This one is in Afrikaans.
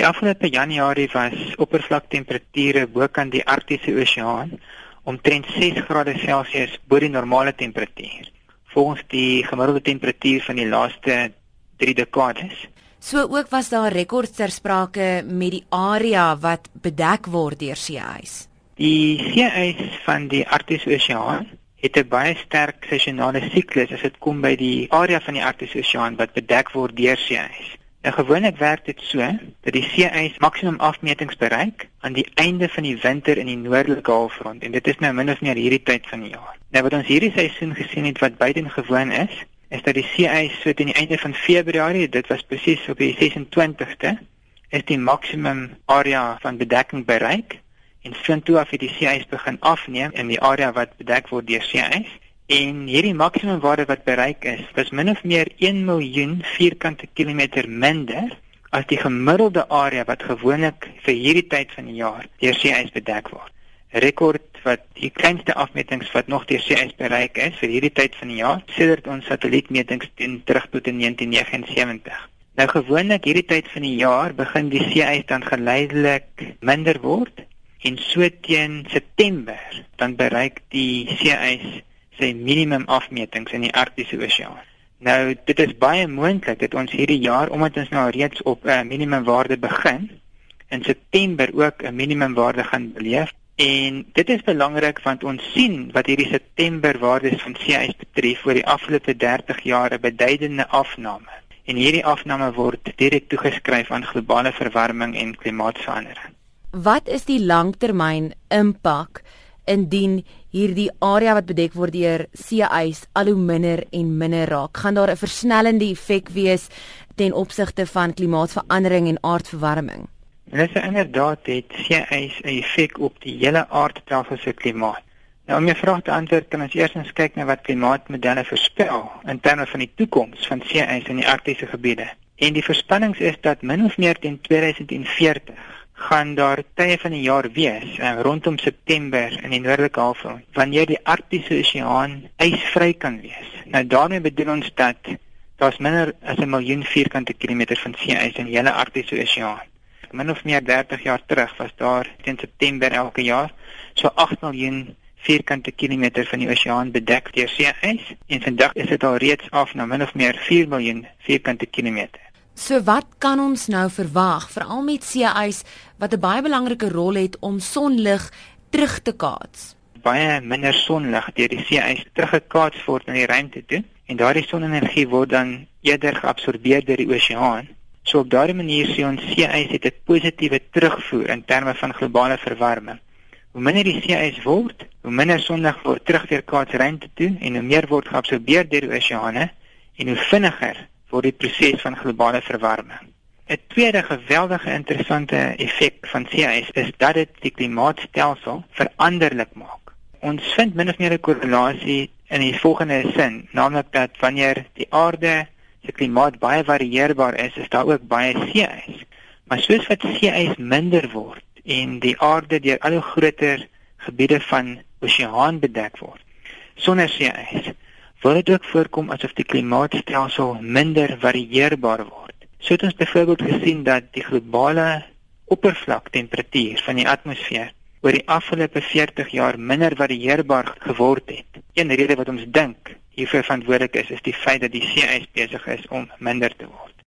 Die afgelope Januarie was oppervlaktemperature bokant die Arktiese Oseaan omtrent 6 grade Celsius bo die normale temperatuur, volgens die gemiddelde temperatuur van die laaste 3 dekades. So ook was daar rekords ter sprake met die area wat bedek word deur seeys. Die seeys van die Arktiese Oseaan het 'n baie sterk seisonale siklus as dit kom by die area van die Arktiese Oseaan wat bedek word deur seeys. Nou gewoonlik werk dit so dat die seeys maksimum afmetings bereik aan die einde van die winter in die noordelike halfrond. En dit is nou min of meer hierdie tyd van die jaar. Nou wat ons hierdie seisoen gesien het wat buitengewoon is, is dat die seeys so teen die einde van Februarie, dit was presies op die 26ste, is die maksimum area van bedekking bereik. En vind toe af het die seeys begin afneem in die area wat bedek word deur seeys En hierdie maksimum waarde wat bereik is, was min of meer 1 miljoen vierkante kilometer minder as die gemiddelde area wat gewoonlik vir hierdie tyd van die jaar deur seeys bedek word. 'n Rekord wat die kleinste afmetings wat nog deur seeys bereik is vir hierdie tyd van die jaar sedert ons satellietmetings teen terug tot in 1979. Nou gewoonlik hierdie tyd van die jaar begin die seeys dan geleidelik minder word en so teen September dan bereik die seeys sy minimum afmetings in die Arktiese Oseaan. Nou dit is baie moontlik dat ons hierdie jaar omdat ons nou reeds op 'n uh, minimum waarde begin in September ook 'n minimum waarde gaan beleef en dit is belangrik want ons sien wat hierdie September waardes van seeys betref oor die afgelope 30 jaar 'n beduidende afname. En hierdie afname word direk toegeskryf aan globale verwarming en klimaatsverandering. Wat is die langtermyn impak indien hierdie area wat bedek word deur seeys al hoe minder en minder raak, gaan daar 'n versnellende effek wees ten opsigte van klimaatsverandering en aardverwarming. Dit is inderdaad het seeys 'n effek op die hele aardstelsel se klimaat. Nou om jou vraag te antwoord, kan ons eers eens kyk na wat klimaatmodelle voorspel in terme van die toekoms van seeys in die arktiese gebiede. En die voorspellings is dat min of meer teen 2040 gaan daar tye van die jaar wees uh, rondom September in die noordelike halfrond wanneer die Arktiese Oseaan ysvry kan wees. Nou daarmee bedoel ons dat daar's minder as 'n miljoen vierkante kilometer van seeys in die hele Arktiese Oseaan. Min of meer 30 jaar terug was daar teen September elke jaar so 8 miljoen vierkante kilometer van die oseaan bedek deur seeys en vandag is dit al reeds af na min of meer 4 miljoen vierkante kilometer. So wat kan ons nou verwag veral met seeys wat 'n baie belangrike rol het om sonlig terug te kaats? Baie minder sonlig deur die seeys teruggekaats word in die ruimte toe en daardie sonenergie word dan eerder geabsorbeer deur die oseaan. So op daardie manier sien ons seeys het 'n positiewe terugvoer in terme van globale verwarming. Hoe minder die seeys word, hoe minder sonlig word terugweerkaats ruimte toe en hoe meer word geabsorbeer deur die oseane en hoe vinniger vir die proses van globale verwarming. 'n Tweede geweldige interessante effek van seeys is dat dit die klimaatstelsel veranderlik maak. Ons vind min of meer 'n korrelasie in die volgende sin, naamlik dat wanneer die aarde se klimaat baie varieerbaar is, is daar ook baie seeys. Maar soos wat seeys minder word en die aarde deur al hoe groter gebiede van oseaan bedek word, sonder seeys wil dit ook voorkom asof die klimaatstelsel minder varieerbaar word. So het ons byvoorbeeld gesien dat die globale oppervlaktemperatuur van die atmosfeer oor die afgelope 40 jaar minder varieerbaar geword het. Een rede wat ons dink hiervoor verantwoordelik is, is die feit dat die seeys besig is om minder te word.